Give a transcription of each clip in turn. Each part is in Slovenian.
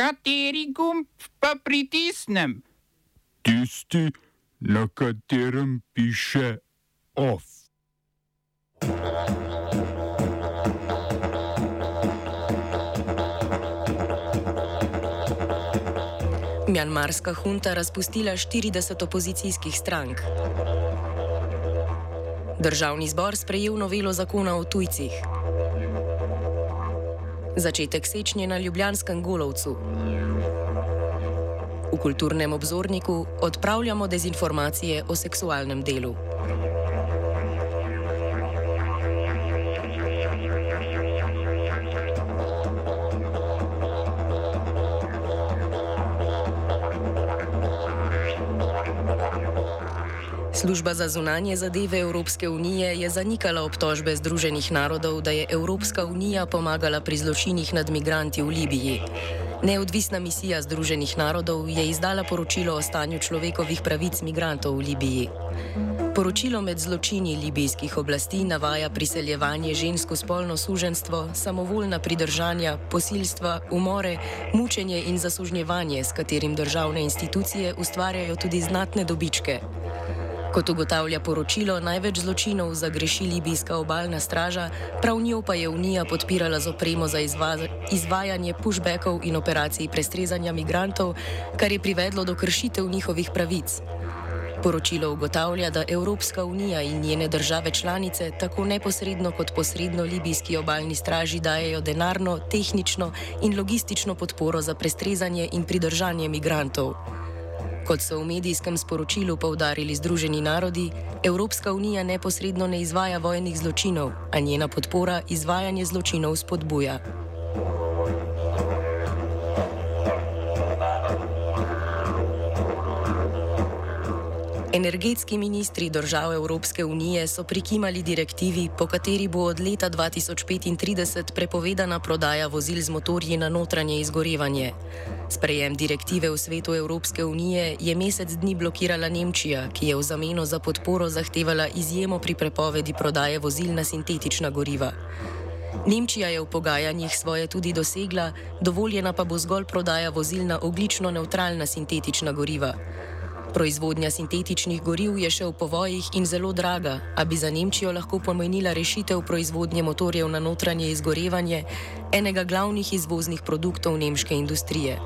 Kateri gumb pa pritisnem? Tisti, na katerem piše OF. Mjanmarska hunta razpustila 40 opozicijskih strank. Državni zbor sprejel novelo zakona o tujcih. Začetek sečnje na Ljubljanskem golovcu. V kulturnem obzorniku odpravljamo dezinformacije o seksualnem delu. Služba za zunanje zadeve Evropske unije je zanikala obtožbe Združenih narodov, da je Evropska unija pomagala pri zločinih nad migranti v Libiji. Neodvisna misija Združenih narodov je izdala poročilo o stanju človekovih pravic migrantov v Libiji. Poročilo med zločini libijskih oblasti navaja priseljevanje žensko spolno suženstvo, samovoljna pridržanja, posilstva, umore, mučenje in zasužnjevanje, s katerim državne institucije ustvarjajo tudi znatne dobičke. Kot ugotavlja poročilo, največ zločinov zagreši libijska obaljna straža, prav njo pa je Unija podpirala z opremo za izva izvajanje pushbackov in operacij prestrezanja migrantov, kar je privedlo do kršitev njihovih pravic. Poročilo ugotavlja, da Evropska unija in njene države članice tako neposredno kot posredno libijski obaljni straži dajejo denarno, tehnično in logistično podporo za prestrezanje in pridržanje migrantov. Kot so v medijskem sporočilu povdarili Združeni narodi, Evropska unija neposredno ne izvaja vojnih zločinov, a njena podpora izvajanje zločinov spodbuja. Energetski ministri držav Evropske unije so prikimali direktivi, po kateri bo od leta 2035 prepovedana prodaja vozil z motorji na notranje izgorevanje. Sprejem direktive v svetu Evropske unije je mesec dni blokirala Nemčija, ki je v zameno za podporo zahtevala izjemo pri prepovedi prodaje vozil na sintetična goriva. Nemčija je v pogajanjih svoje tudi dosegla, dovoljena pa bo zgolj prodaja vozil na oglično neutralna sintetična goriva. Proizvodnja sintetičnih goriv je še v povojih in zelo draga, a bi za Nemčijo lahko pomenila rešitev proizvodnje motorjev na notranje izgorevanje, enega glavnih izvoznih produktov nemške industrije.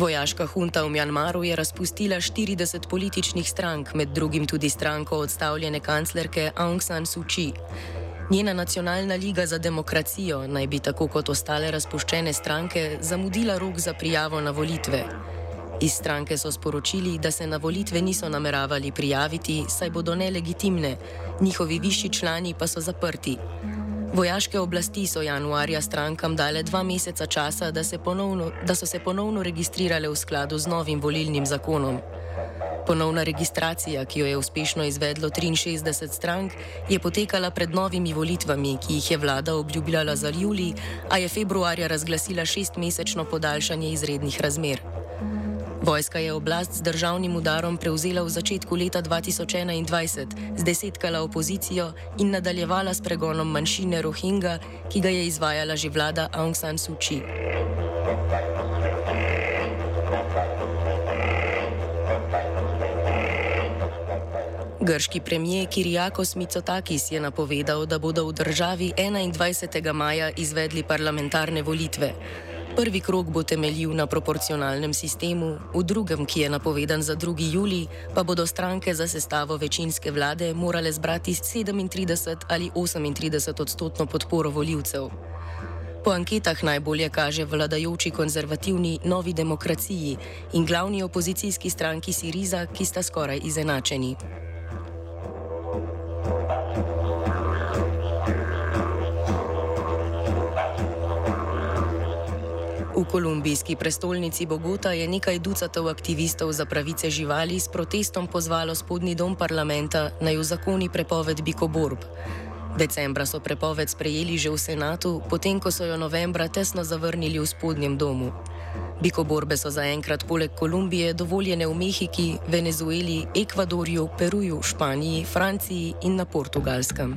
Vojaška hunta v Mjanmaru je razpustila 40 političnih strank, med drugim tudi stranko odstavljene kanclerke Aung San Suu Kyi. Njena nacionalna liga za demokracijo naj bi tako kot ostale razpuščene stranke zamudila rok za prijavo na volitve. Iz stranke so sporočili, da se na volitve niso nameravali prijaviti, saj bodo nelegitimne, njihovi višji člani pa so zaprti. Vojaške oblasti so januarja strankam dale dva meseca časa, da, ponovno, da so se ponovno registrirale v skladu z novim volilnim zakonom. Ponovna registracija, ki jo je uspešno izvedlo 63 strank, je potekala pred novimi volitvami, ki jih je vlada obljubljala za julij, a je februarja razglasila šestmesečno podaljšanje izrednih razmer. Vojska je oblast z državnim udarom prevzela v začetku leta 2021, zdesetkala opozicijo in nadaljevala s pregonom manjšine Rohingya, ki ga je izvajala že vlada Aung San Suu Kyi. Grški premijer Kirijakos Mitsotakis je napovedal, da bodo v državi 21. maja izvedli parlamentarne volitve. Prvi krok bo temeljil na proporcionalnem sistemu, v drugem, ki je napovedan za 2. juli, pa bodo stranke za sestavo večinske vlade morale zbrati 37 ali 38 odstotno podporo voljivcev. Po anketah najbolje kaže vladajoči konzervativni novi demokraciji in glavni opozicijski stranki Siriza, ki sta skoraj izenačeni. V kolumbijski prestolnici Bogota je nekaj ducatov aktivistov za pravice živali s protestom pozvalo spodnji dom parlamenta naj zakoni prepoved bikoborb. Decembra so prepoved sprejeli že v senatu, potem ko so jo novembra tesno zavrnili v spodnjem domu. Bikoborbe so zaenkrat poleg Kolumbije dovoljene v Mehiki, Venezueli, Ekvadorju, Peruju, Španiji, Franciji in na Portugalskem.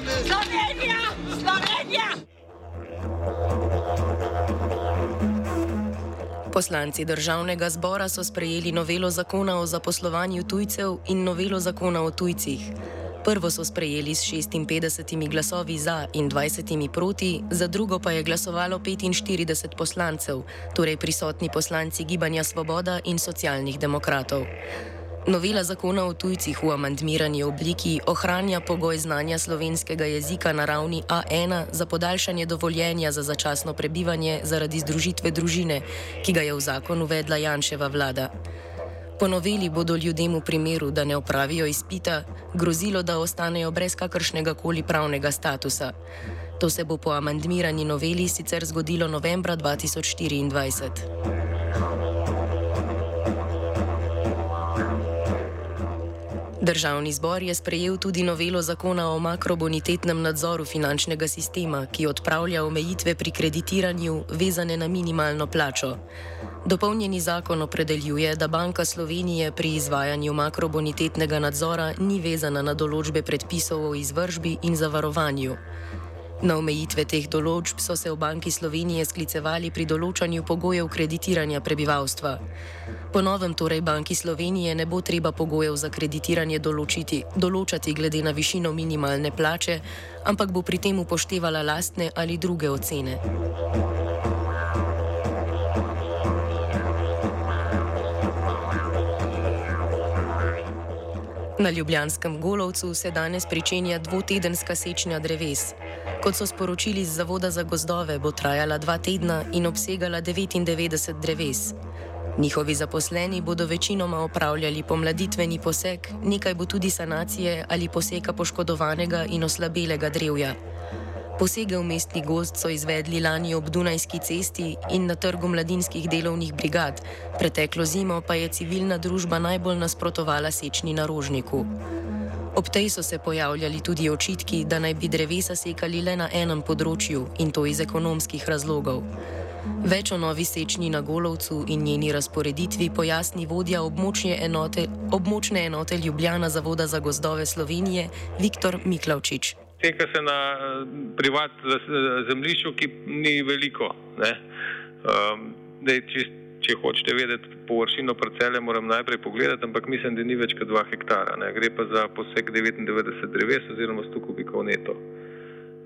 Slovenija, Slovenija. Poslanci državnega zbora so sprejeli novelo zakona o zaposlovanju tujcev in novelo zakona o tujcih. Prvo so sprejeli s 56 glasovi za in 20 proti, za drugo pa je glasovalo 45 poslancev, torej prisotni poslanci Gibanja Svoboda in socialnih demokratov. Novela zakona o tujcih v amandmirani obliki ohranja pogoj znanja slovenskega jezika na ravni A1 za podaljšanje dovoljenja za začasno prebivanje zaradi združitve družine, ki ga je v zakon uvedla Janševa vlada. Po noveli bodo ljudem v primeru, da ne opravijo izpita, grozilo, da ostanejo brez kakršnega koli pravnega statusa. To se bo po amandmirani noveli sicer zgodilo novembra 2024. Državni zbor je sprejel tudi novelo zakona o makrobonitetnem nadzoru finančnega sistema, ki odpravlja omejitve pri kreditiranju vezane na minimalno plačo. Dopolnjeni zakon opredeljuje, da Banka Slovenije pri izvajanju makrobonitetnega nadzora ni vezana na določbe predpisov o izvržbi in zavarovanju. Na omejitve teh določb so se v Banki Slovenije sklicevali pri določanju pogojev kreditiranja prebivalstva. Po novem torej Banki Slovenije ne bo treba pogojev za kreditiranje določiti, določati glede na višino minimalne plače, ampak bo pri tem upoštevala lastne ali druge ocene. Na Ljubljanskem golovcu se danes pričenja dvotedenska sečnja dreves. Kot so sporočili z Zavoda za gozdove, bo trajala dva tedna in obsegala 99 dreves. Njihovi zaposleni bodo večinoma opravljali pomladitveni poseg, nekaj bo tudi sanacije ali poseka poškodovanega in oslabelega drevja. Posege v mestni gost so izvedli lani ob Dunajski cesti in na trgu mladinskih delovnih brigad, preteklo zimo pa je civilna družba najbolj nasprotovala sečni na rožniku. Ob tej so se pojavljali tudi očitki, da naj bi drevesa sekali le na enem področju in to iz ekonomskih razlogov. Več o novi sečni na Golovcu in njeni razporeditvi pojasni vodja območne enote, območne enote Ljubljana Zavoda za gozdove Slovenije Viktor Miklavčič. Seka se na privat zemljišču, ki ni veliko. Um, dej, čist, če hočete vedeti površino parcele, moram najprej pogledati, ampak mislim, da ni več kot 2 hektara. Ne. Gre pa za poseg 99 dreves oziroma 100 kubikov neto.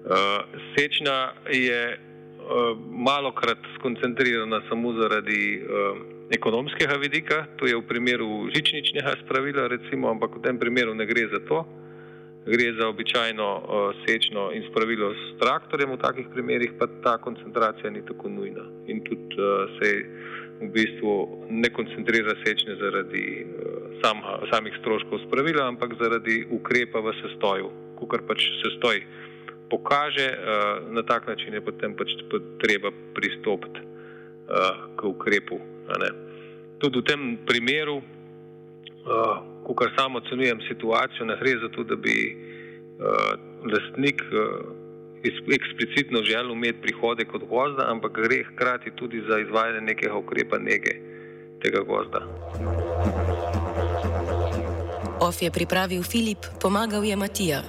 Uh, sečna je uh, malokrat skoncentrirana samo zaradi uh, ekonomskega vidika, to je v primeru žičničnega spravila, recimo, ampak v tem primeru ne gre za to. Gre za običajno uh, sečno in spravilo s traktorjem, v takih primerih pa ta koncentracija ni tako nujna. In tudi uh, se v bistvu ne koncentrira sečne zaradi uh, sam, samih stroškov spravila, ampak zaradi ukrepa v sestoju, kar pač sestoj pokaže, uh, na tak način je potem pač treba pristopiti uh, k ukrepu. Tudi v tem primeru. Kar samo ocenjujem situacijo, ne gre za to, da bi uh, lastnik uh, eksplicitno želel imeti prihodek od gozda, ampak gre hkrati tudi za izvajanje nekega ukrepa nege tega gozda. OF je pripravil Filip, pomagal je Matija.